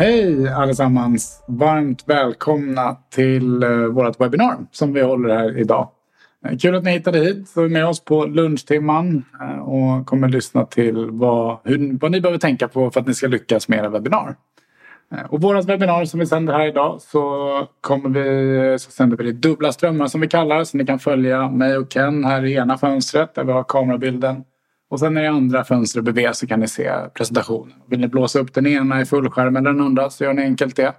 Hej allesammans! Varmt välkomna till eh, vårt webbinar som vi håller här idag. Eh, kul att ni hittade hit och är med oss på lunchtimman eh, och kommer lyssna till vad, hur, vad ni behöver tänka på för att ni ska lyckas med era webbinar. Och vårat webbinar som vi sänder här idag så, kommer vi, så sänder vi det dubbla strömmar som vi kallar så ni kan följa mig och Ken här i ena fönstret där vi har kamerabilden och sen i andra fönstret bredvid så kan ni se presentationen. Vill ni blåsa upp den ena i fullskärm eller den andra så gör ni enkelt det.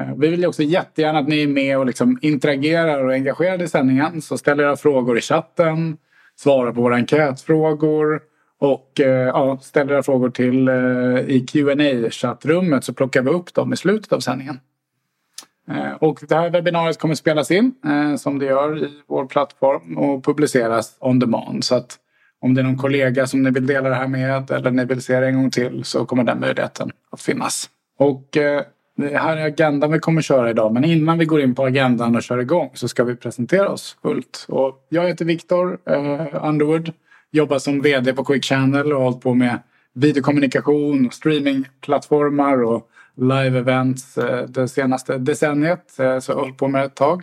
Eh, vi vill också jättegärna att ni är med och liksom interagerar och är engagerade i sändningen. Så ställ era frågor i chatten, svara på våra enkätfrågor och eh, ja, ställ era frågor till eh, i qa chattrummet så plockar vi upp dem i slutet av sändningen. Och det här webbinariet kommer spelas in som det gör i vår plattform och publiceras on demand. Så att om det är någon kollega som ni vill dela det här med eller ni vill se det en gång till så kommer den möjligheten att finnas. Och eh, det här är agendan vi kommer köra idag. Men innan vi går in på agendan och kör igång så ska vi presentera oss fullt. Och jag heter Viktor eh, Underwood. Jobbar som VD på Quick Channel och har hållit på med videokommunikation, streamingplattformar och live-events eh, det senaste decenniet. Eh, så jag har hållit på med det ett tag.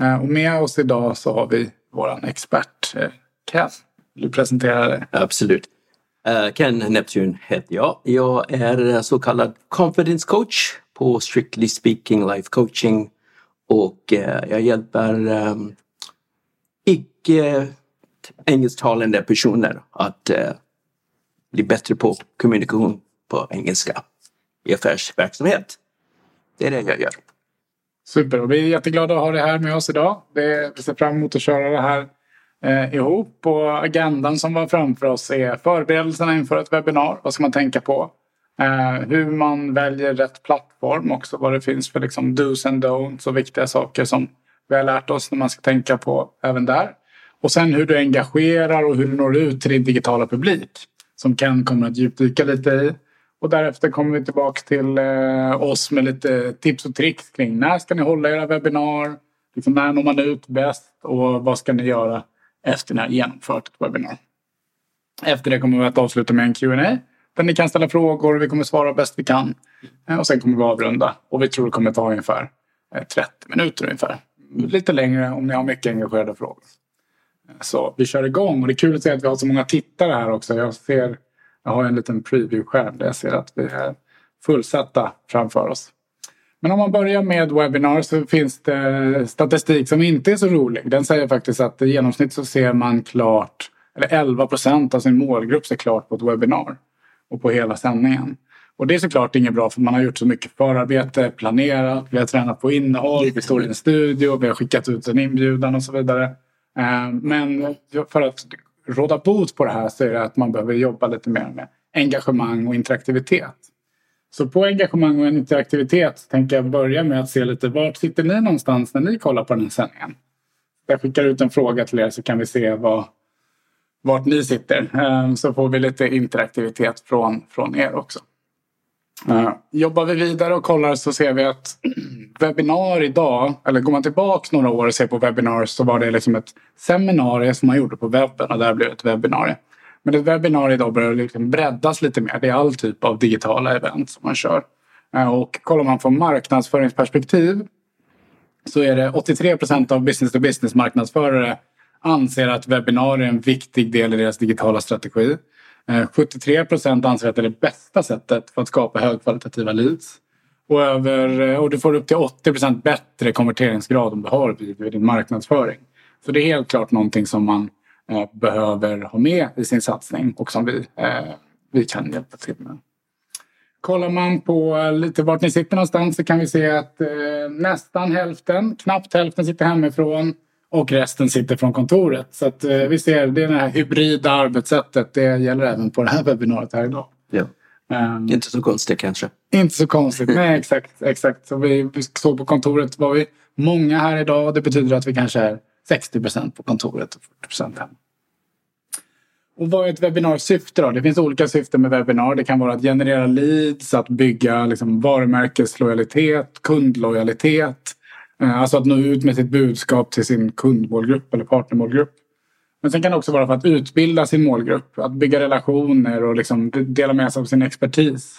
Eh, och med oss idag så har vi våran expert eh, Ken. Vill du presentera dig? Absolut. Uh, Ken Neptune heter jag. Jag är så kallad confidence coach på Strictly Speaking Life Coaching och uh, jag hjälper um, icke engelsktalande personer att uh, bli bättre på kommunikation på engelska i affärsverksamhet. Det är det jag gör. Super, och vi är jätteglada att ha dig här med oss idag. Vi ser fram emot att köra det här eh, ihop. Och agendan som var framför oss är förberedelserna inför ett webbinar. Vad ska man tänka på? Eh, hur man väljer rätt plattform också. Vad det finns för liksom dos and don'ts och viktiga saker som vi har lärt oss när man ska tänka på även där. Och sen hur du engagerar och hur du når ut till din digitala publik. Som Ken kommer att djupdyka lite i. Och därefter kommer vi tillbaka till eh, oss med lite tips och tricks kring när ska ni hålla era webbinar? Liksom när når man ut bäst och vad ska ni göra efter när genomfört ett webbinar. Efter det kommer vi att avsluta med en Q&A där ni kan ställa frågor och vi kommer svara bäst vi kan. Eh, och sen kommer vi avrunda och vi tror det kommer ta ungefär eh, 30 minuter ungefär. Lite längre om ni har mycket engagerade frågor. Så vi kör igång och det är kul att se att vi har så många tittare här också. Jag ser, jag har en liten preview-skärm där jag ser att vi är fullsatta framför oss. Men om man börjar med webbinar så finns det statistik som inte är så rolig. Den säger faktiskt att i genomsnitt så ser man klart, eller 11 procent av sin målgrupp ser klart på ett webbinar och på hela sändningen. Och det är såklart inget bra för man har gjort så mycket förarbete, planerat, vi har tränat på innehåll, vi står i en studio, vi har skickat ut en inbjudan och så vidare. Eh, men för att råda bot på det här så är det att man behöver jobba lite mer med engagemang och interaktivitet. Så på engagemang och interaktivitet tänker jag börja med att se lite vart sitter ni någonstans när ni kollar på den här sändningen? Jag skickar ut en fråga till er så kan vi se vad, vart ni sitter. Ehm, så får vi lite interaktivitet från, från er också. Ehm, jobbar vi vidare och kollar så ser vi att webbinar idag, eller går man tillbaka några år och ser på webbinar så var det liksom ett seminarium som man gjorde på webben och där blev ett webbinarie. Men ett webbinarium idag börjar liksom breddas lite mer. Det är all typ av digitala event som man kör. Eh, och kollar man från marknadsföringsperspektiv så är det 83 procent av business to business marknadsförare anser att webbinarier är en viktig del i deras digitala strategi. Eh, 73 procent anser att det är det bästa sättet för att skapa högkvalitativa leads. Och, över, eh, och du får upp till 80 procent bättre konverteringsgrad om du har video i din marknadsföring. Så det är helt klart någonting som man behöver ha med i sin satsning och som vi, eh, vi kan hjälpa till med. Kollar man på lite vart ni sitter någonstans så kan vi se att eh, nästan hälften, knappt hälften sitter hemifrån och resten sitter från kontoret. Så att vi ser det, det här hybrida arbetssättet. Det gäller även på det här webbinariet här idag. Ja. Um, inte så konstigt kanske. Inte så konstigt, nej exakt. exakt. Så vi, vi såg på kontoret var vi många här idag. Det betyder att vi kanske är 60 procent på kontoret och 40 procent hemma. Och vad är ett webbinars syfte då? Det finns olika syften med webbinar. Det kan vara att generera leads, att bygga liksom varumärkeslojalitet, kundlojalitet. Eh, alltså att nå ut med sitt budskap till sin kundmålgrupp eller partnermålgrupp. Men sen kan det också vara för att utbilda sin målgrupp, att bygga relationer och liksom dela med sig av sin expertis.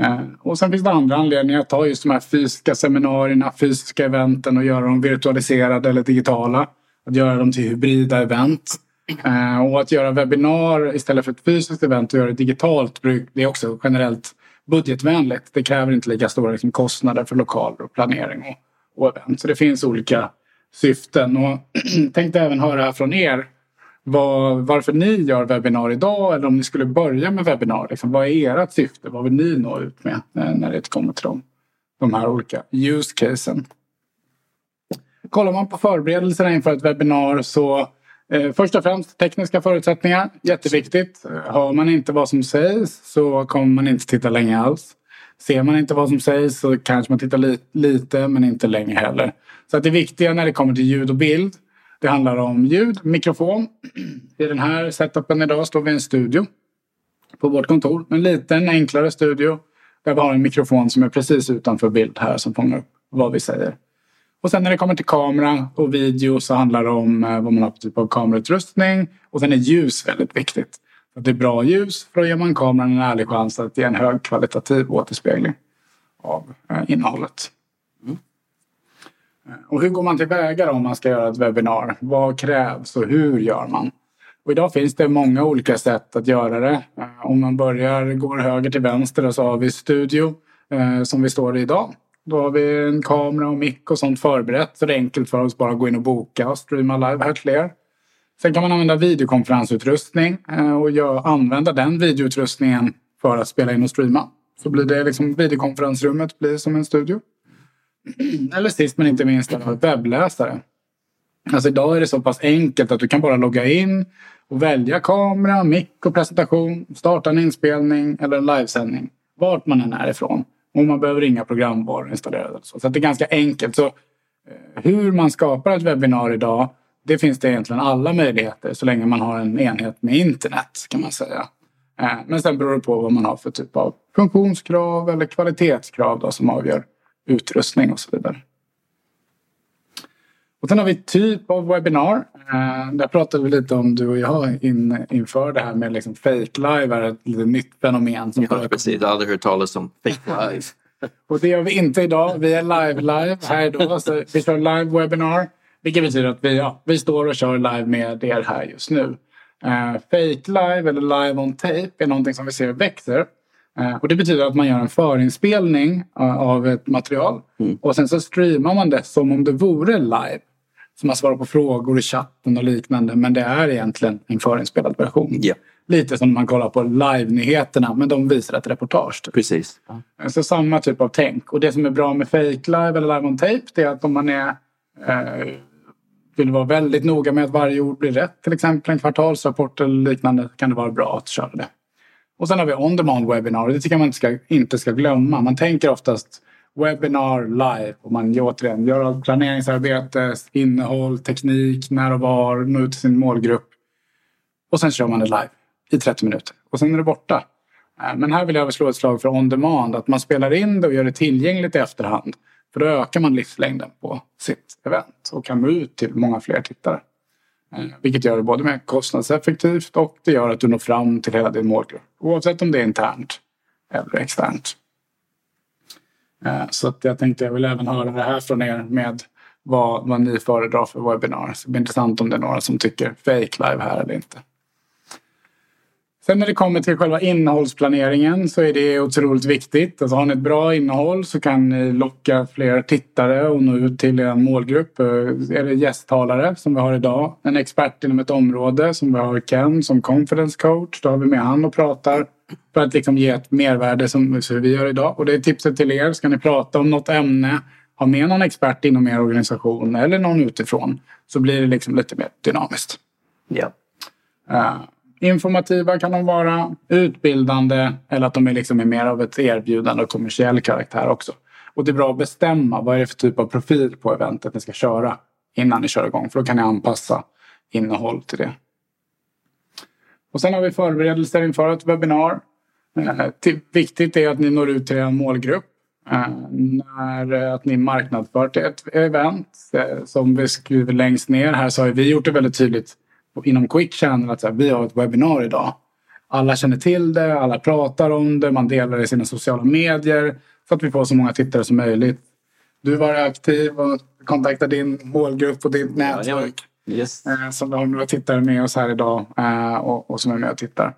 Eh, och sen finns det andra anledningar att ta just de här fysiska seminarierna, fysiska eventen och göra dem virtualiserade eller digitala. Att göra dem till hybrida event. Eh, och att göra webbinar istället för ett fysiskt event och göra det digitalt det är också generellt budgetvänligt. Det kräver inte lika stora liksom, kostnader för lokaler och planering och, och event. Så det finns olika syften. Och tänkte även höra från er var, varför ni gör webbinar idag eller om ni skulle börja med webbinar. Liksom, vad är ert syfte? Vad vill ni nå ut med eh, när det kommer till de, de här olika use casen? Kollar man på förberedelserna inför ett webbinar så först och främst tekniska förutsättningar, jätteviktigt. Hör man inte vad som sägs så kommer man inte titta länge alls. Ser man inte vad som sägs så kanske man tittar li lite men inte länge heller. Så att det viktiga när det kommer till ljud och bild det handlar om ljud, mikrofon. I den här setupen idag står vi i en studio på vårt kontor. En liten enklare studio där vi har en mikrofon som är precis utanför bild här som fångar upp vad vi säger. Och sen när det kommer till kamera och video så handlar det om eh, vad man har för typ av kamerautrustning. Och sen är ljus väldigt viktigt. Att det är bra ljus för då ger man kameran en ärlig chans att ge en högkvalitativ återspegling av eh, innehållet. Och hur går man tillväga om man ska göra ett webbinar? Vad krävs och hur gör man? Och idag finns det många olika sätt att göra det. Eh, om man börjar, går höger till vänster så har vi studio eh, som vi står i idag. Då har vi en kamera och mick och sånt förberett så det är enkelt för oss bara att gå in och boka och streama live här till er. Sen kan man använda videokonferensutrustning eh, och använda den videoutrustningen för att spela in och streama. Så blir det liksom videokonferensrummet blir som en studio. Eller sist men inte minst webbläsare. Alltså idag är det så pass enkelt att du kan bara logga in och välja kamera, mick och presentation, starta en inspelning eller en livesändning. Vart man än är ifrån. Och man behöver inga programvaror installerade. Så, så det är ganska enkelt. Så eh, hur man skapar ett webbinar idag det finns det egentligen alla möjligheter så länge man har en enhet med internet kan man säga. Eh, men sen beror det på vad man har för typ av funktionskrav eller kvalitetskrav då, som avgör utrustning och så vidare. Och sen har vi typ av webbinar. Eh, där pratade vi lite om du och jag in, inför det här med liksom fake live är ett lite nytt fenomen. Som ja, precis. Jag har aldrig hört talas om fake live. och det gör vi inte idag. Vi är live live här då. Så vi kör live webinar. Vilket betyder att vi, ja, vi står och kör live med er här just nu. Uh, fake live eller live on tape är någonting som vi ser växer. Eh, och det betyder att man gör en förinspelning eh, av ett material mm. och sen så streamar man det som om det vore live. Så man svarar på frågor i chatten och liknande men det är egentligen en förinspelad version. Yeah. Lite som när man kollar på live-nyheterna men de visar ett reportage. Typ. Precis. Ja. Så samma typ av tänk. Och det som är bra med fake live eller live on tape det är att om man är eh, vill vara väldigt noga med att varje ord blir rätt, till exempel en kvartalsrapport eller liknande, kan det vara bra att köra det. Och sen har vi on-demand webinar det tycker jag man inte ska, inte ska glömma. Man tänker oftast webinar live och man återigen gör allt planeringsarbete, innehåll, teknik, när och var, nå ut till sin målgrupp. Och sen kör man det live i 30 minuter och sen är det borta. Eh, men här vill jag slå ett slag för on-demand, att man spelar in det och gör det tillgängligt i efterhand. För då ökar man livslängden på sitt event och kan nå ut till många fler tittare. Eh, vilket gör det både mer kostnadseffektivt och det gör att du når fram till hela din målgrupp. Oavsett om det är internt eller externt. Eh, så att jag tänkte jag vill även höra det här från er med vad, vad ni föredrar för webbinar. Så det blir intressant om det är några som tycker fake live här eller inte. Sen när det kommer till själva innehållsplaneringen så är det otroligt viktigt. Alltså har ni ett bra innehåll så kan ni locka fler tittare och nå ut till er målgrupp. Eh, är det gästtalare som vi har idag, en expert inom ett område som vi har Ken som confidence coach. Då har vi med han och pratar för att liksom ge ett mervärde som vi gör idag. Och det är tipset till er. Ska ni prata om något ämne, ha med någon expert inom er organisation eller någon utifrån så blir det liksom lite mer dynamiskt. Ja. Uh, Informativa kan de vara, utbildande eller att de är liksom mer av ett erbjudande och kommersiell karaktär också. Och det är bra att bestämma vad är det för typ av profil på eventet ni ska köra innan ni kör igång. För då kan ni anpassa innehåll till det. Och sen har vi förberedelser inför ett webbinar. Eh, viktigt är att ni når ut till er målgrupp. Eh, när, eh, att ni marknadsför till ett event. Som vi skriver längst ner här så har vi gjort det väldigt tydligt inom Quick Channel att vi har ett webbinar idag. alla känner till det, alla pratar om det, man delar det i sina sociala medier så att vi får så många tittare som möjligt. Du var aktiv och kontaktade din målgrupp och ditt nätverk. Yes. Eh, som vi har några tittare med oss här idag eh, och, och som är med och tittar.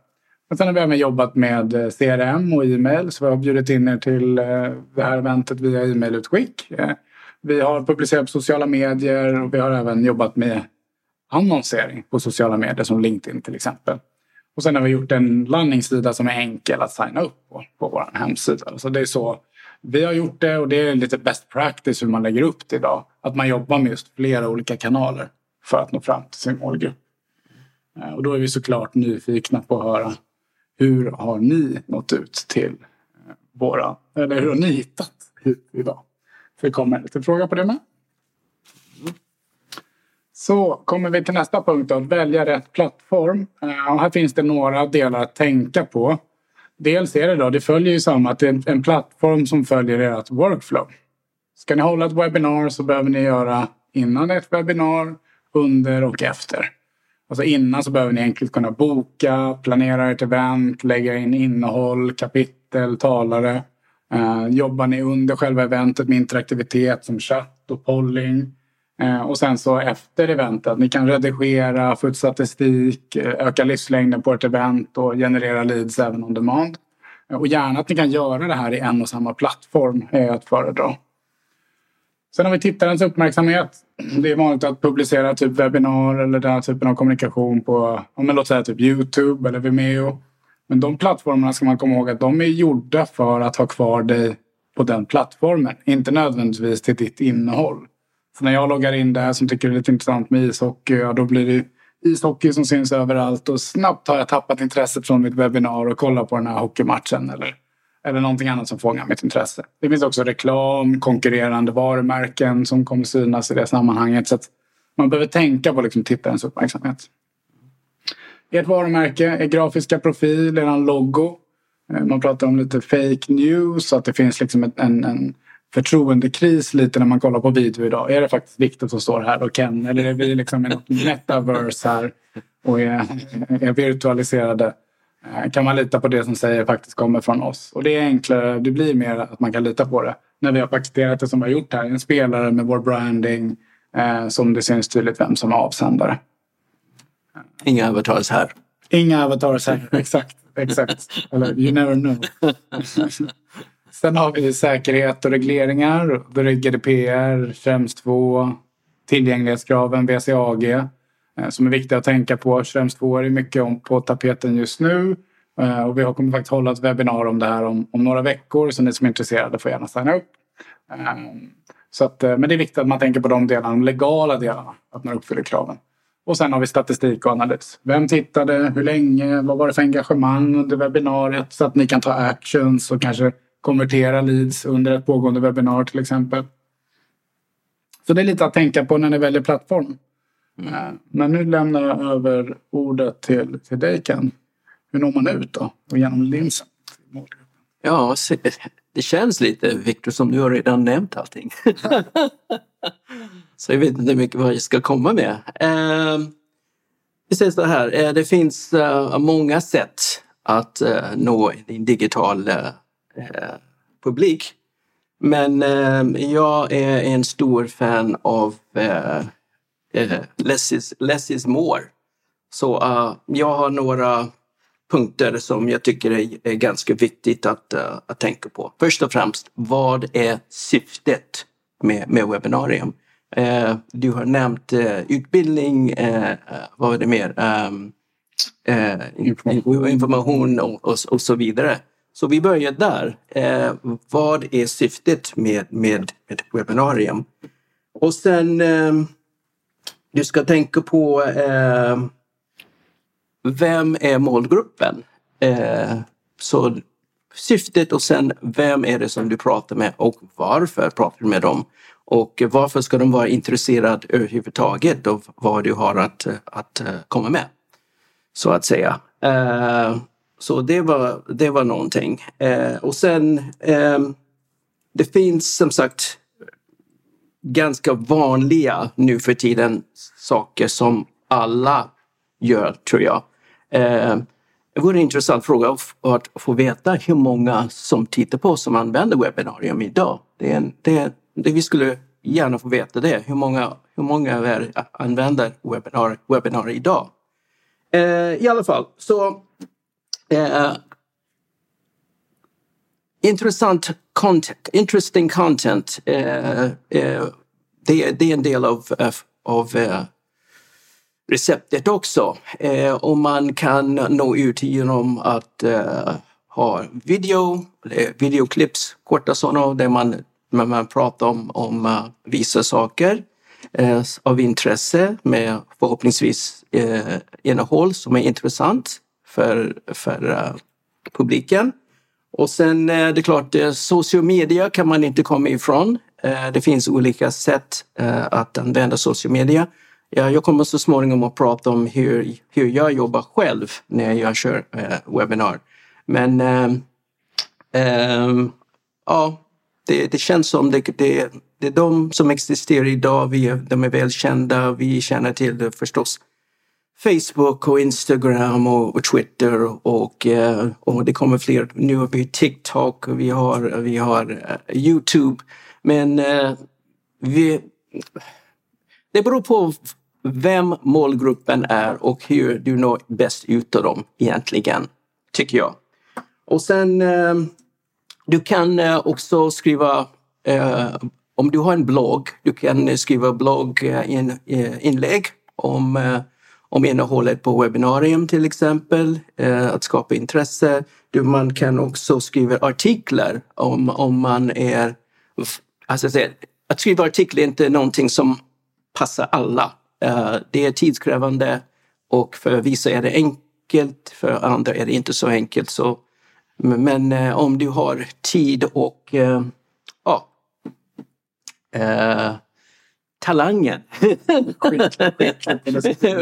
Men sen har vi även jobbat med eh, CRM och e-mail så vi har bjudit in er till det här eventet via e-mailutskick. Vi har publicerat på sociala medier och vi har även jobbat med annonsering på sociala medier som LinkedIn till exempel. Och sen har vi gjort en landningssida som är enkel att signa upp på, på vår hemsida. Så det är så vi har gjort det och det är lite best practice hur man lägger upp det idag. Att man jobbar med just flera olika kanaler för att nå fram till sin målgrupp. Eh, och då är vi såklart nyfikna på att höra hur har ni nått ut till eh, våra, eller hur har ni hittat hit idag? Så det kommer en liten fråga på det med. Så kommer vi till nästa punkt då, att välja rätt plattform. Eh, och här finns det några delar att tänka på. Dels är det då, det följer ju samma att det är en plattform som följer ert workflow. Ska ni hålla ett webbinar så behöver ni göra innan ett webbinar, under och efter. Alltså innan så behöver ni enkelt kunna boka, planera ert event, lägga in innehåll, kapitel, talare. Eh, jobbar ni under själva eventet med interaktivitet som chatt och polling. Eh, och sen så efter eventet, ni kan redigera, få ut statistik, eh, öka livslängden på ett event och generera leads även on demand. Eh, och gärna att ni kan göra det här i en och samma plattform är att föredra. Sen har vi tittarens uppmärksamhet. Det är vanligt att publicera typ webbinar eller den här typen av kommunikation på om låt säga typ Youtube eller Vimeo. Men de plattformarna ska man komma ihåg att de är gjorda för att ha kvar dig på den plattformen. Inte nödvändigtvis till ditt innehåll. Så när jag loggar in där som tycker det är lite intressant med ishockey, ja, då blir det ishockey som syns överallt och snabbt har jag tappat intresset från mitt webbinar och kollar på den här hockeymatchen eller, eller någonting annat som fångar mitt intresse. Det finns också reklam, konkurrerande varumärken som kommer synas i det sammanhanget. Så att man behöver tänka på liksom tittarens uppmärksamhet. Ert varumärke, er grafiska profil, er logo. Eh, man pratar om lite fake news, att det finns liksom en, en förtroendekris lite när man kollar på video idag. Är det faktiskt Viktor som står här och Ken eller är vi liksom i något metaverse här och är, är virtualiserade? Eh, kan man lita på det som säger faktiskt kommer från oss? Och det är enklare, det blir mer att man kan lita på det. När vi har paketerat det som vi har gjort här, en spelare med vår branding eh, som det syns tydligt vem som är avsändare. Inga avatars här. Inga avatars här, exakt. exakt. Eller you never know. Sen har vi säkerhet och regleringar. Då är det GDPR, Schrems 2, tillgänglighetskraven, VCAG Eh, som är viktiga att tänka på. Schrems 2 är mycket om på tapeten just nu. Eh, och vi kommer faktiskt hålla ett webbinar om det här om, om några veckor så ni som är intresserade får gärna signa upp. Ehm, så att, eh, men det är viktigt att man tänker på de delarna, de legala delarna, att man uppfyller kraven. Och sen har vi statistik och analys. Vem tittade? Hur länge? Vad var det för engagemang under webbinariet? Så att ni kan ta actions och kanske konvertera leads under ett pågående webbinar till exempel. Så det är lite att tänka på när ni väljer plattform. Mm. Eh, men nu lämnar jag över ordet till, till dig Ken. Hur når man ut då? Och genom linsen? Ja, det känns lite, Viktor, som du har redan nämnt allting. så jag vet inte mycket vad jag ska komma med. Ehm, vi säger så här, eh, det finns eh, många sätt att nå en digital Eh, publik. Men eh, jag är en stor fan av eh, less, is, less is more. Så uh, jag har några punkter som jag tycker är, är ganska viktigt att, uh, att tänka på. Först och främst, vad är syftet med, med webbinarium? Uh, du har nämnt utbildning, vad var det mer? Um, information och, och, och så vidare. Så vi börjar där. Eh, vad är syftet med, med, med webbinarium? Och sen eh, du ska tänka på eh, vem är målgruppen? Eh, så syftet och sen vem är det som du pratar med och varför pratar du med dem? Och varför ska de vara intresserade överhuvudtaget av vad du har att, att eh, komma med? Så att säga. Eh, så det var, det var någonting. Eh, och sen, eh, det finns som sagt ganska vanliga nu för tiden saker som alla gör, tror jag. Eh, det vore en intressant fråga att få veta hur många som tittar på som använder webbinarium idag. Det är, det, det vi skulle gärna få veta det. Hur många, hur många är, använder webbinar, webbinar idag? Eh, I alla fall, så eh, intressant content, interesting content. Eh, eh, det, det, är en del av, eh, av eh, receptet också. Eh, och man kan nå ut genom att eh, ha video, videoklips, korta sådana, där man, där man pratar om, om uh, vissa saker eh, av intresse med förhoppningsvis eh, innehåll som är intressant för, för uh, publiken. Och sen eh, är det klart, eh, media kan man inte komma ifrån. Eh, det finns olika sätt eh, att använda sociomedia. Ja, jag kommer så småningom att prata om hur, hur jag jobbar själv när jag kör eh, webbinar. Men eh, ehm, ja, det, det, känns som det, det, det är de som existerar idag. Vi, de är välkända. Vi känner till det förstås. Facebook och Instagram och, och Twitter och, eh, och det kommer fler. Nu har vi TikTok och vi har, vi har eh, Youtube. Men eh, vi, det beror på vem målgruppen är och hur du når bäst ut av dem egentligen, tycker jag. Och sen du kan också skriva om du har en blogg, du kan skriva blogginlägg om om innehållet på webbinarium till exempel, eh, att skapa intresse. Man kan också skriva artiklar om, om man är... Alltså, att skriva artiklar är inte någonting som passar alla. Eh, det är tidskrävande och för vissa är det enkelt, för andra är det inte så enkelt. Så, men eh, om du har tid och eh, ja, eh, talangen.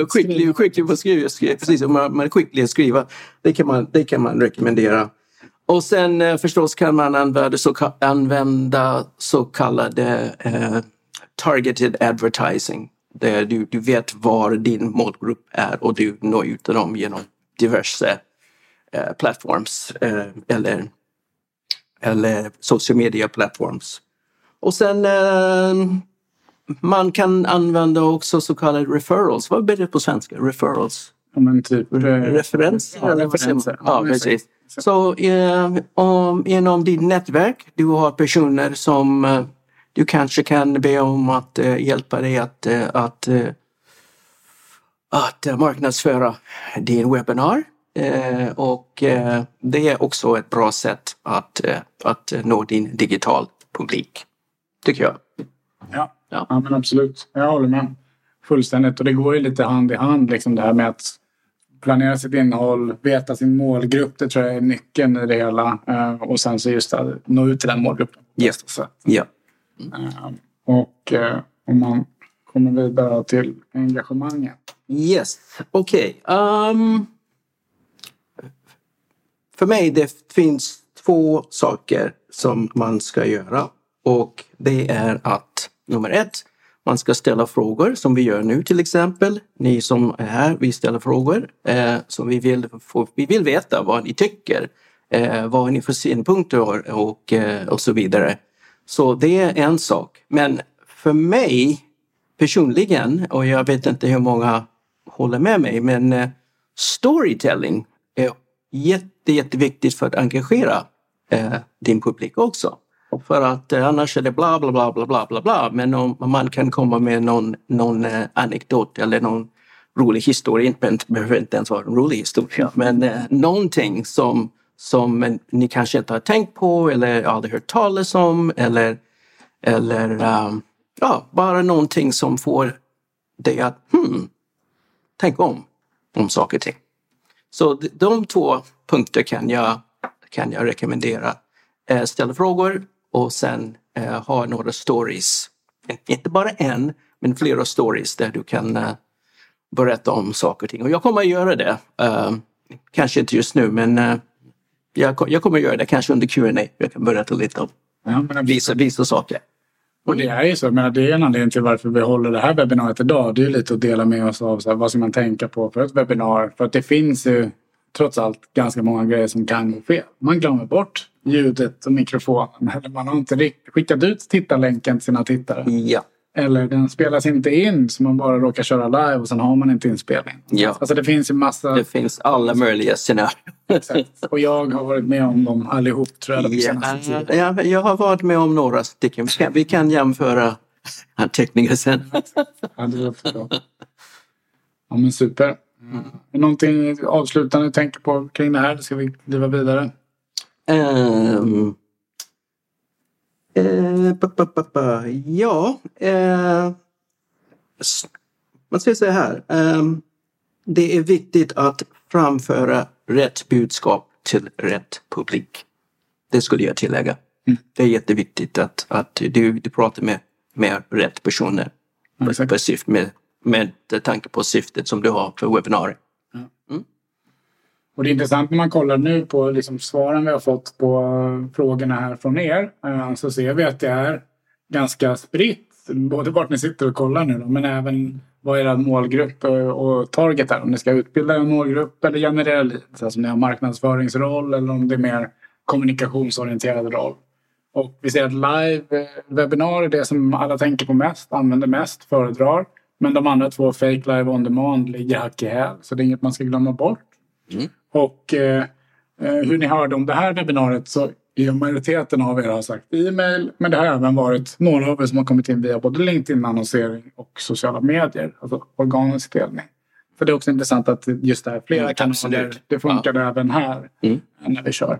skicklig, skicklig på att skriva, precis om man, man är skicklig att skriva. Det kan man, det kan man rekommendera. Och sen eh, förstås kan man använda så, använda så kallade eh, targeted advertising. Där du, du vet var din målgrupp är och du når ut till dem genom diverse eh, plattforms eh, eller, eller social media plattforms. Och sen eh, man kan använda också så kallade referrals. Vad blir det på svenska? Referrals? Ja, men typ, eh, referenser? Ja, referenser. Ja, precis. Så eh, om, inom ditt nätverk, du har personer som eh, du kanske kan be om att eh, hjälpa dig att, eh, att, eh, att marknadsföra din webbinar. och det är också ett bra sätt att, att nå din digital publik, tycker jag. Ja. Ja. ja, men absolut. Jag håller med fullständigt. Och det går ju lite hand i hand liksom det här med att planera sitt innehåll, veta sin målgrupp. Det tror jag är nyckeln i det hela. Uh, och sen så just att nå ut till den målgruppen. Yes. Så. Ja. Uh, och uh, om man kommer vidare till engagemanget. Yes, okej. Okay. Um, för mig det finns två saker som man ska göra. Och det är att nummer ett, man ska ställa frågor som vi gör nu till exempel. Ni som är här, vi ställer frågor eh, som vi vill, få, vi vill veta vad ni tycker. Eh, vad har ni för synpunkter och, och, eh, och så vidare. Så det är en sak. Men för mig personligen, och jag vet inte hur många håller med mig, men eh, storytelling är jätte, jätteviktigt för att engagera eh, din publik också. För att eh, annars är det bla bla bla bla bla bla bla. Men om man kan komma med någon, någon eh, anekdot eller någon rolig historia, det behöver inte ens vara en rolig historia, men eh, någonting som, som ni kanske inte har tänkt på eller aldrig hört talas om eller, eller um, ja, bara någonting som får dig att hmm, tänka om, om saker och ting. Så de två punkter kan jag, kan jag rekommendera. Ställa frågor och sen eh, ha några stories. Inte bara en, men flera stories där du kan eh, berätta om saker och ting. Och jag kommer att göra det. Uh, kanske inte just nu, men uh, jag, jag, kommer att göra det kanske under Q&A. Jag kan berätta lite om ja, vissa, vissa saker. Och det är ju så, men det är en anledning till varför vi håller det här webbinariet idag. Det är lite att dela med oss av så här, vad ska man tänka på för ett webbinar. För att det finns ju trots allt ganska många grejer som kan gå fel. Man glömmer bort ljudet och mikrofonen. Eller man har inte skickat ut tittarlänken till sina tittare. Ja. Eller den spelas inte in så man bara råkar köra live och sen har man inte inspelning. Ja. Alltså det finns ju massa... Det finns alla möjliga scenarier. Exakt. Och jag har varit med om dem allihop tror jag. Ja, ja, jag har varit med om några stycken. Vi kan, jämföra anteckningar sen. Ja, det låter bra. Ja men super. Mm. Någonting avslutande du tänker på kring det här? Ska vi driva vidare? Um, uh, ja, uh, man ska säga här. Um, det är viktigt att framföra rätt budskap till rätt publik. Det skulle jag tillägga. Mm. Det är jätteviktigt att, att du, du pratar med, med rätt personer. På, syft, med, med tanke på syftet som du har för webbinariet. Och det är intressant när man kollar nu på liksom svaren vi har fått på frågorna här från er. Eh, så ser vi att det är ganska spritt. Både vart ni sitter och kollar nu då, men även vad er målgrupp eh, och target är. Om ni ska utbilda en målgrupp eller generera leads. Alltså om ni har marknadsföringsroll eller om det är mer kommunikationsorienterad roll. Och vi ser att live-webbinar eh, är det som alla tänker på mest, använder mest, föredrar. Men de andra två, Fake Live On Demand, ligger hack i häl. Så det är inget man ska glömma bort. Mm. Och eh, eh, hur ni hörde om det här webbinariet så är majoriteten av er har sagt e-mail. Men det har även varit några av er som har kommit in via både LinkedIn-annonsering och sociala medier. Alltså organisk delning. För det är också intressant att just det här flera mm, kanaler, det funkar ja. även här mm. när vi kör.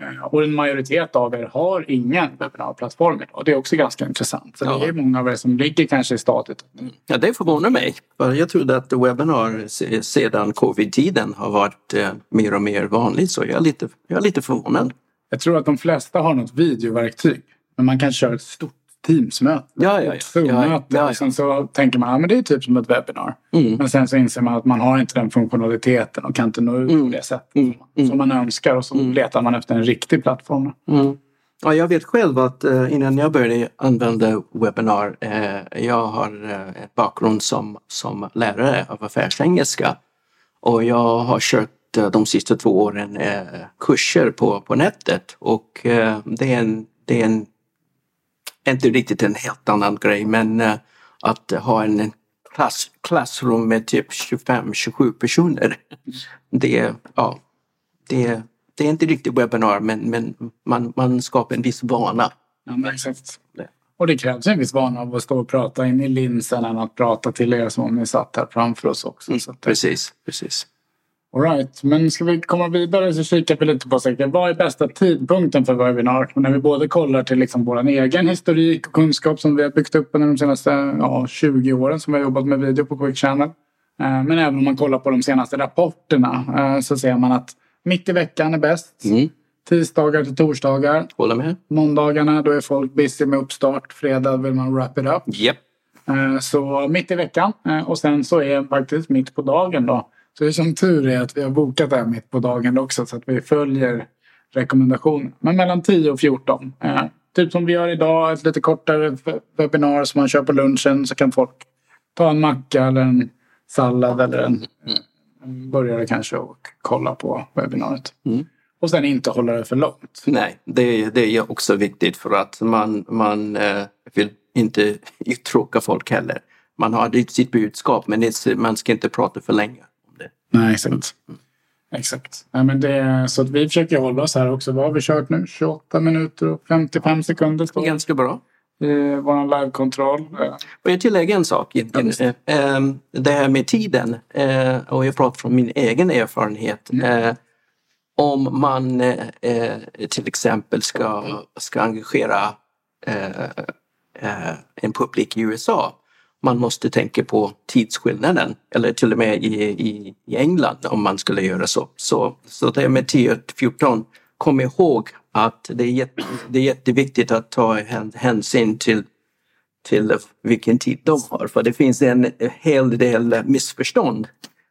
Eh, och en majoritet av er har ingen webbinarplattform idag. Det är också ganska intressant. Så ja. det är många av er som ligger kanske i stadiet. Ja, det förvånar mig. Jag trodde att webbinar sedan covid-tiden har varit eh, mer och mer vanligt. Så jag är lite, jag är lite förvånad. Jag tror att de flesta har något videoverktyg. Men man kan köra ett stort Teamsmöte. Ja, ja, ja. Zoom-möte. Ja, ja, Och sen så tänker man att ja, det är typ som ett webbinar. Mm. Men sen så inser man att man har inte den funktionaliteten och kan inte nå ut mm. på det sättet mm. mm. som man önskar. Och så mm. letar man efter en riktig plattform. Mm. Ja, jag vet själv att uh, innan jag började använda webbinar, uh, jag har ett bakgrund som, som lärare av affärsengelska. Och jag har kört de sista två åren kurser på, på nätet och det är en, det är en inte riktigt en helt annan grej men uh, att ha en klass, klassrum med typ 25-27 personer. Det, ja, det, det är inte riktigt webbinar men, men man, man skapar en viss vana. Ja, exakt. Och det krävs en viss vana av att stå och prata in i linsen än att prata till er som om ni satt här framför oss också. Mm, precis, precis. Alright, men ska vi komma vidare så kikar vi lite på säkert. Vad är bästa tidpunkten för webbinar? när vi både kollar till liksom vår egen historik och kunskap som vi har byggt upp under de senaste ja, 20 åren som vi har jobbat med video på Quick Channel. Eh, men även om man kollar på de senaste rapporterna eh, så ser man att mitt i veckan är bäst. Mm. Tisdagar till torsdagar. Håller med. Måndagarna då är folk busy med uppstart. Fredag vill man wrap it up. Yep. Eh, så mitt i veckan och sen så är faktiskt mitt på dagen då så det är som tur är att vi har bokat det här mitt på dagen också så att vi följer rekommendationen. Men mellan 10 och 14. Eh, typ som vi gör idag, ett lite kortare webbinar som man kör på lunchen så kan folk ta en macka eller en sallad eller en, en burgare kanske och kolla på webbinariet. Mm. Och sen inte hålla det för långt. Nej, det, det är också viktigt för att man, man eh, vill inte uttråka folk heller. Man har sitt budskap men man ska inte prata för länge. Nej, exakt. Exakt. Nej, men det, så att vi försöker hålla oss här också. Vad har vi kört nu? 28 minuter och 55 sekunder. Står. Ganska bra. Eh, Vår livekontroll. Och jag tillägger en sak. Ja, ehm, det här med tiden. Eh, och jag pratar från min egen erfarenhet. Mm. Eh, om man eh, till exempel ska, ska engagera en publik i USA man måste tänka på tidsskillnaden eller till och med i, i, i England om man skulle göra så. Så, så det med 10-14, kom ihåg att det är, jätte, det är jätteviktigt att ta hänsyn till, till vilken tid de har. För det finns en hel del missförstånd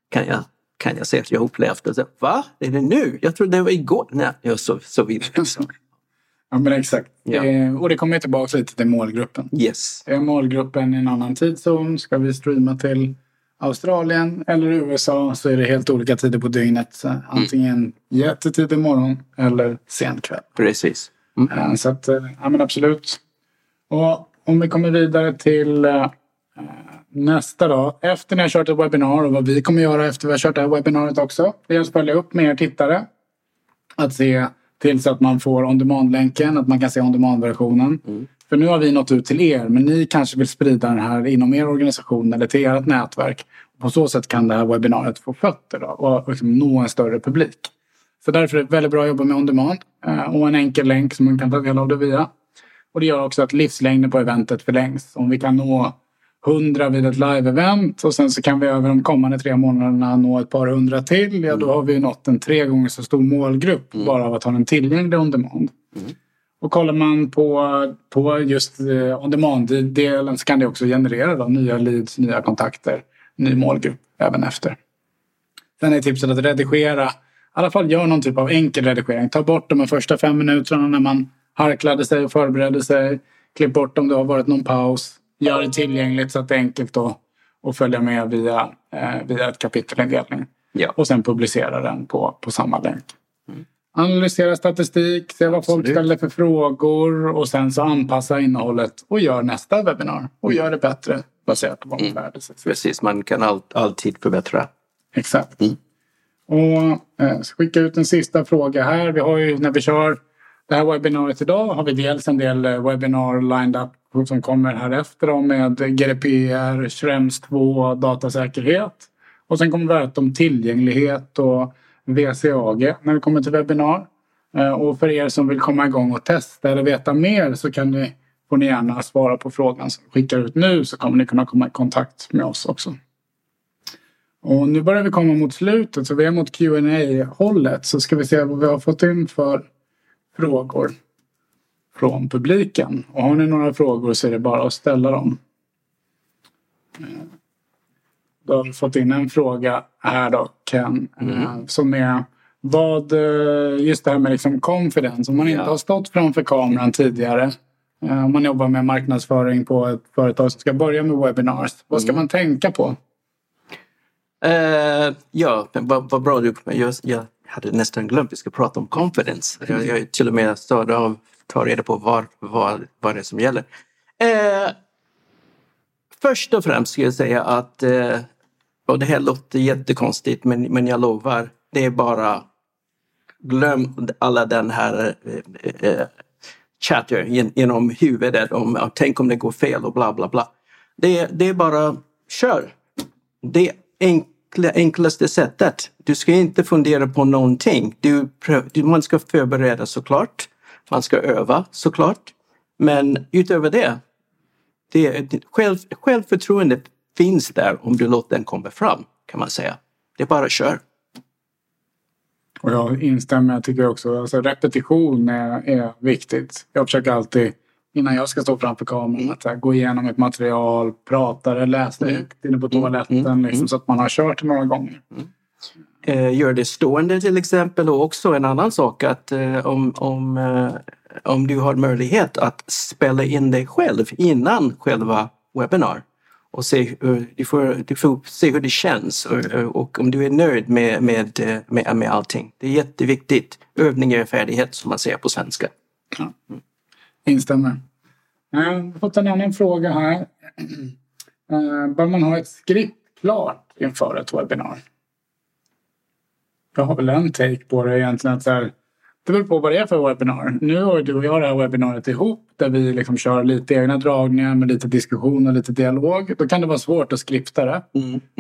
kan jag, kan jag säga att jag upplevt. Va? Är det nu? Jag trodde det var igår. Nej, och så, så vidare. Ja men exakt. Ja. Eh, och det kommer tillbaka lite till målgruppen. Yes. Är målgruppen i en annan tidszon? Ska vi streama till Australien eller USA så är det helt olika tider på dygnet. Så antingen jättetidig morgon eller sen kväll. Precis. Eh, Så att, eh, ja men absolut. Och om vi kommer vidare till eh, nästa då. Efter ni har kört ett webbinar och vad vi kommer göra efter vi har kört det här webbinariet också. Det är att följa upp med er tittare. Att se till så att man får on demand-länken, att man kan se on demand-versionen. För nu har vi nått ut till er, men ni kanske vill sprida den här inom er organisation eller till ert nätverk. På så sätt kan det här webbinariet få fötter då, och liksom nå en större publik. Så därför är det väldigt bra att jobba med on demand eh, och en enkel länk som man kan ta del av det via. Och det gör också att livslängden på eventet förlängs. Om vi kan nå 100 vid ett live-event och sen så kan vi över de kommande tre månaderna nå ett par hundra till. Ja, då har vi nått en tre gånger så stor målgrupp bara av att ha den tillgänglig on demand. Och kollar man på, på just eh, on demand-delen så kan det också generera då, nya leads, nya kontakter, ny målgrupp även efter. Sen är tipset att redigera, i alla fall gör någon typ av enkel redigering. Ta bort de första fem minuterna när man harklade sig och förberedde sig. Klipp bort om det har varit någon paus. Gör det tillgängligt så att det är enkelt då att följa med via, eh, via ett kapitelindelning. Ja. Och sen publicera den på, på samma länk. Analysera statistik, se vad folk Absolut. ställer för frågor och sen så anpassa innehållet och gör nästa webbinar. Och gör det bättre baserat på vad man lärde sig. Precis, man kan all, alltid förbättra. Exakt. Mm. Och eh, skicka ut en sista fråga här. Vi har ju när vi kör det här webbinariet idag har vi dels en del eh, webbinar lined up som kommer här efter då med GDPR, Schrems 2, datasäkerhet. Och sen kommer vi att om tillgänglighet och VCAG när vi kommer till webbinar. Eh, och för er som vill komma igång och testa eller veta mer så kan ni, får ni gärna svara på frågan som vi skickar ut nu så kommer ni kunna komma i kontakt med oss också. Och nu börjar vi komma mot slutet så vi är mot qa hållet så ska vi se vad vi har fått in för frågor från publiken. Och har ni några frågor så är det bara att ställa dem. Eh, Då har vi fått in en fråga här då Ken. eh, Som är vad, eh, just det här med liksom confidence. Om man inte Ja. har stått framför kameran tidigare. Om man jobbar med marknadsföring på ett företag som ska börja med webinars. Vad ska man tänka på? Eh, ja, vad, vad bra du... Jag, jag hade nästan glömt att vi ska prata om confidence. Jag, jag till och med störde av ta reda på vad, vad, vad det är som gäller. Eh, först och främst ska jag säga att, eh, och det här låter jättekonstigt men, men jag lovar, det är bara glöm alla den här eh, eh, chatter gen- genom huvudet om tänk om det går fel och bla bla bla. Det, det är bara kör. Det enkla, enklaste sättet. Du ska inte fundera på någonting. Du, man ska förbereda såklart. Man ska öva såklart. Men utöver det, det, själv, självförtroendet finns där om du låter den komma fram kan man säga. Det är bara kör. Och jag instämmer. Jag tycker också alltså repetition är, är viktigt. Jag försöker alltid innan jag ska stå framför kameran att så här, gå igenom ett material, prata det, läsa det högt inne på toaletten Mm. liksom, så att man har kört det några gånger. eh, gör det stående till exempel och också en annan sak att eh, om, om, eh, om du har möjlighet att spela in dig själv innan själva webbinar och se, du, får, du får se hur det känns och, och om du är nöjd med, med, eh, med, med allting. Det är jätteviktigt. Övning är färdighet som man säger på svenska. Ja. Instämmer. Eh, Jag har fått en annan fråga här. Eh, Bör man ha ett skript klart inför ett webbinar? Jag har väl en take på det egentligen. Att så här, det beror på vad det är för webbinar. Nu har du och jag det här webbinariet ihop där vi liksom kör lite egna dragningar med lite diskussion och lite dialog. Då kan det vara svårt att skripta det.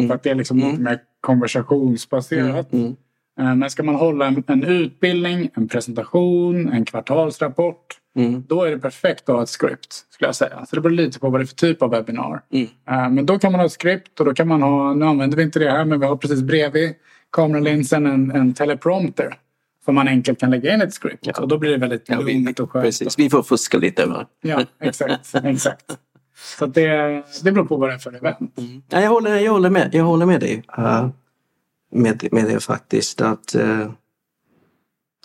För att det är liksom lite mer konversationsbaserat. Mm. Eh, Men ska man hålla en, en utbildning, en presentation, en kvartalsrapport. Mm. Då är det perfekt att ha ett script skulle jag säga. Så det beror lite på vad det är för typ av webbinar. Mm. Eh, Men då kan man ha ett script och då kan man ha, nu använder vi inte det här men vi har precis bredvid kameralinsen en, en teleprompter. Som man enkelt kan lägga in ett script. Ja. Och då blir det väldigt Ja, lugnt och skönt. precis, vi får fuska lite. Va? Ja, exakt. exakt. Så det, det beror på vad det är för event. Mm. Ja, jag, håller, jag, håller med, jag håller med dig. Uh, med, med det faktiskt att... Uh,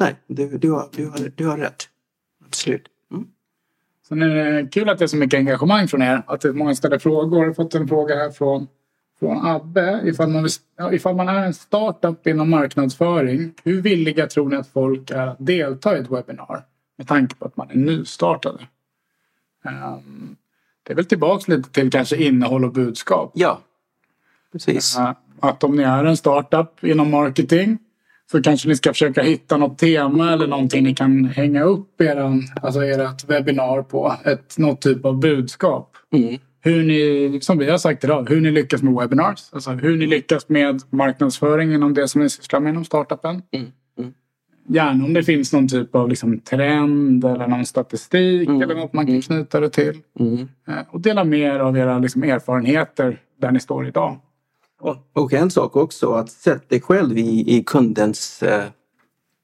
nej, du, du, har, du, har, du har rätt. Absolut. Mm. Sen är det kul att det är så mycket engagemang från er. Att det är många ställer frågor. Jag har fått en fråga här från, från Abbe. Ifall man, ifall man är en startup inom marknadsföring, hur villiga tror ni att folk är att delta i ett webbinar? Med tanke på att man är nystartade. Um, det är väl tillbaks lite till kanske innehåll och budskap. Ja, precis. Uh, att om ni är en startup inom marketing så kanske ni ska försöka hitta något tema eller någonting ni kan hänga upp eran, alltså ert webbinar på. Ett, något typ av budskap. Mm. Hur ni, som vi har sagt idag, hur ni lyckas med webinars. Alltså hur ni lyckas med marknadsföring inom det som ni sysslar med inom startupen. Mm. Mm. Gärna om det finns någon typ av liksom trend eller någon statistik mm. eller något man kan mm. knyta det till. Mm. Eh, och dela mer av era liksom, erfarenheter där ni står idag. Och en sak också att sätta dig själv i, i kundens uh,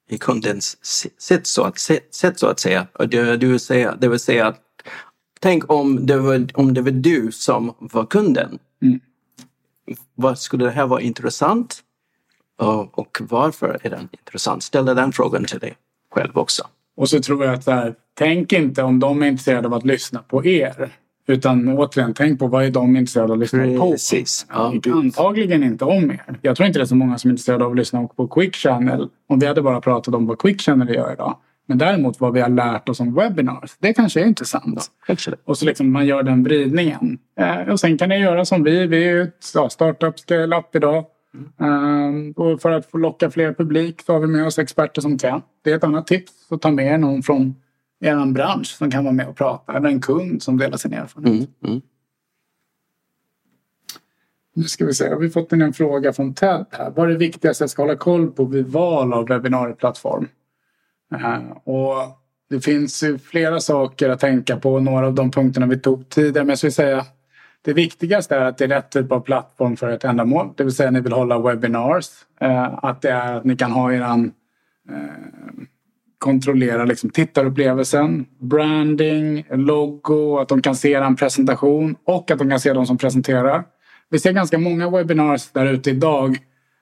i kundens sätt så att, sätt, så att säga. Det, det, vill säga, det vill säga att tänk om det var, om det var du som var kunden. Mm. Vad skulle det här vara intressant? Och, varför är den intressant? Ställa den frågan till dig själv också. Och så tror jag att så här, tänk inte om de är intresserade av att lyssna på er. Utan återigen, tänk på vad är de intresserade av att lyssna på? Precis. Ja. Antagligen inte om er. Jag tror inte det är så många som är intresserade av att lyssna på Quick Channel. Om vi hade bara pratat om vad Quick Channel gör idag. Men däremot vad vi har lärt oss om webinars. Det kanske är intressant. Ja, och så liksom man gör den vridningen. Eh, och sen kan ni göra som vi. Vi är ju ett ja, startup scale idag. Mm. Uh, och för att få locka fler publik så har vi med oss experter som kan. Det är ett annat tips. Att ta med någon från er bransch som kan vara med och prata. Eller en kund som delar sin erfarenhet. Mm, mm. Nu ska vi se, har vi fått in en fråga från Ted här. Vad är det viktigaste jag ska hålla koll på vid val av webbinarieplattform? Uh, och det finns flera saker att tänka på. Några av de punkterna vi tog tidigare. Men jag skulle säga det viktigaste är att det är rätt typ av plattform för ett ändamål. Det vill säga att ni vill hålla webinars. Uh, att det är att ni kan ha eran uh, kontrollera liksom tittarupplevelsen, branding, logo, att de kan se en presentation och att de kan se de som presenterar. Vi ser ganska många webinars där ute idag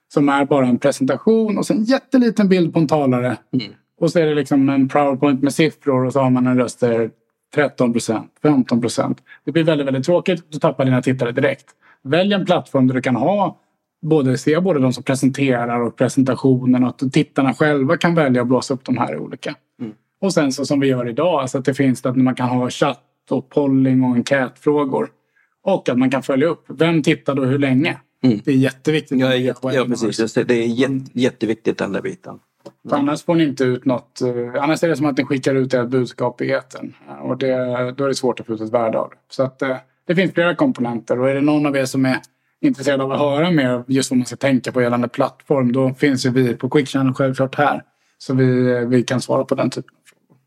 som är bara en presentation och sen en jätteliten bild på en talare. Mm. Och så är det liksom en powerpoint med siffror och så har man en röst där 13 procent, 15 procent. Det blir väldigt, väldigt tråkigt. Du tappar dina tittare direkt. Välj en plattform där du kan ha både se både de som presenterar och presentationen och att tittarna själva kan välja att blåsa upp de här olika. Mm. Och sen så som vi gör idag, alltså att det finns att man kan ha chatt och polling och enkätfrågor. Och att man kan följa upp vem tittade och hur länge. Mm. Det är jätteviktigt. Ja, jätte, ja precis. Det är jätte, jätteviktigt den där biten. Mm. Annars får ni inte ut något. Uh, annars är det som att ni skickar ut ert budskap i etern. Och det, då är det svårt att få ut ett värde av det. Så att, uh, det finns flera komponenter och är det någon av er som är intresserad av att höra mer just vad man ska tänka på gällande plattform då finns ju vi på Quick Channel självklart här. Så vi, vi kan svara på den typen av frågor.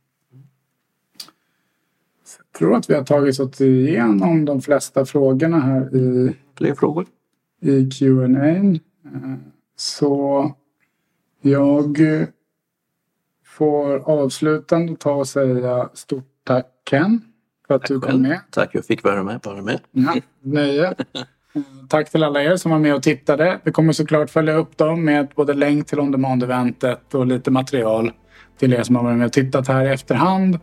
Jag tror att vi har tagit oss igenom de flesta frågorna här i, Fler frågor? i Q&A. Så jag får avslutande ta och säga stort tack Ken för att tack du kom med. Tack, jag fick vara med. Vara med. Ja, nöje. Tack till alla er som var med och tittade. Vi kommer såklart följa upp dem med både länk till on demand-eventet och lite material till er som har varit med och tittat här i efterhand.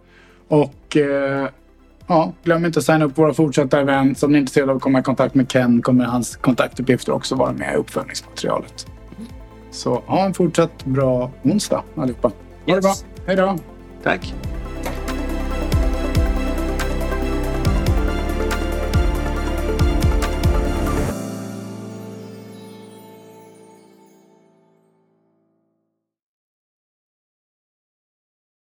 Och eh, ja, glöm inte att signa upp våra fortsatta event. Om ni är intresserade av att komma i kontakt med Ken kommer hans kontaktuppgifter också vara med i uppföljningsmaterialet. Så ha en fortsatt bra onsdag allihopa. Ha yes. det bra. Hej då. Tack.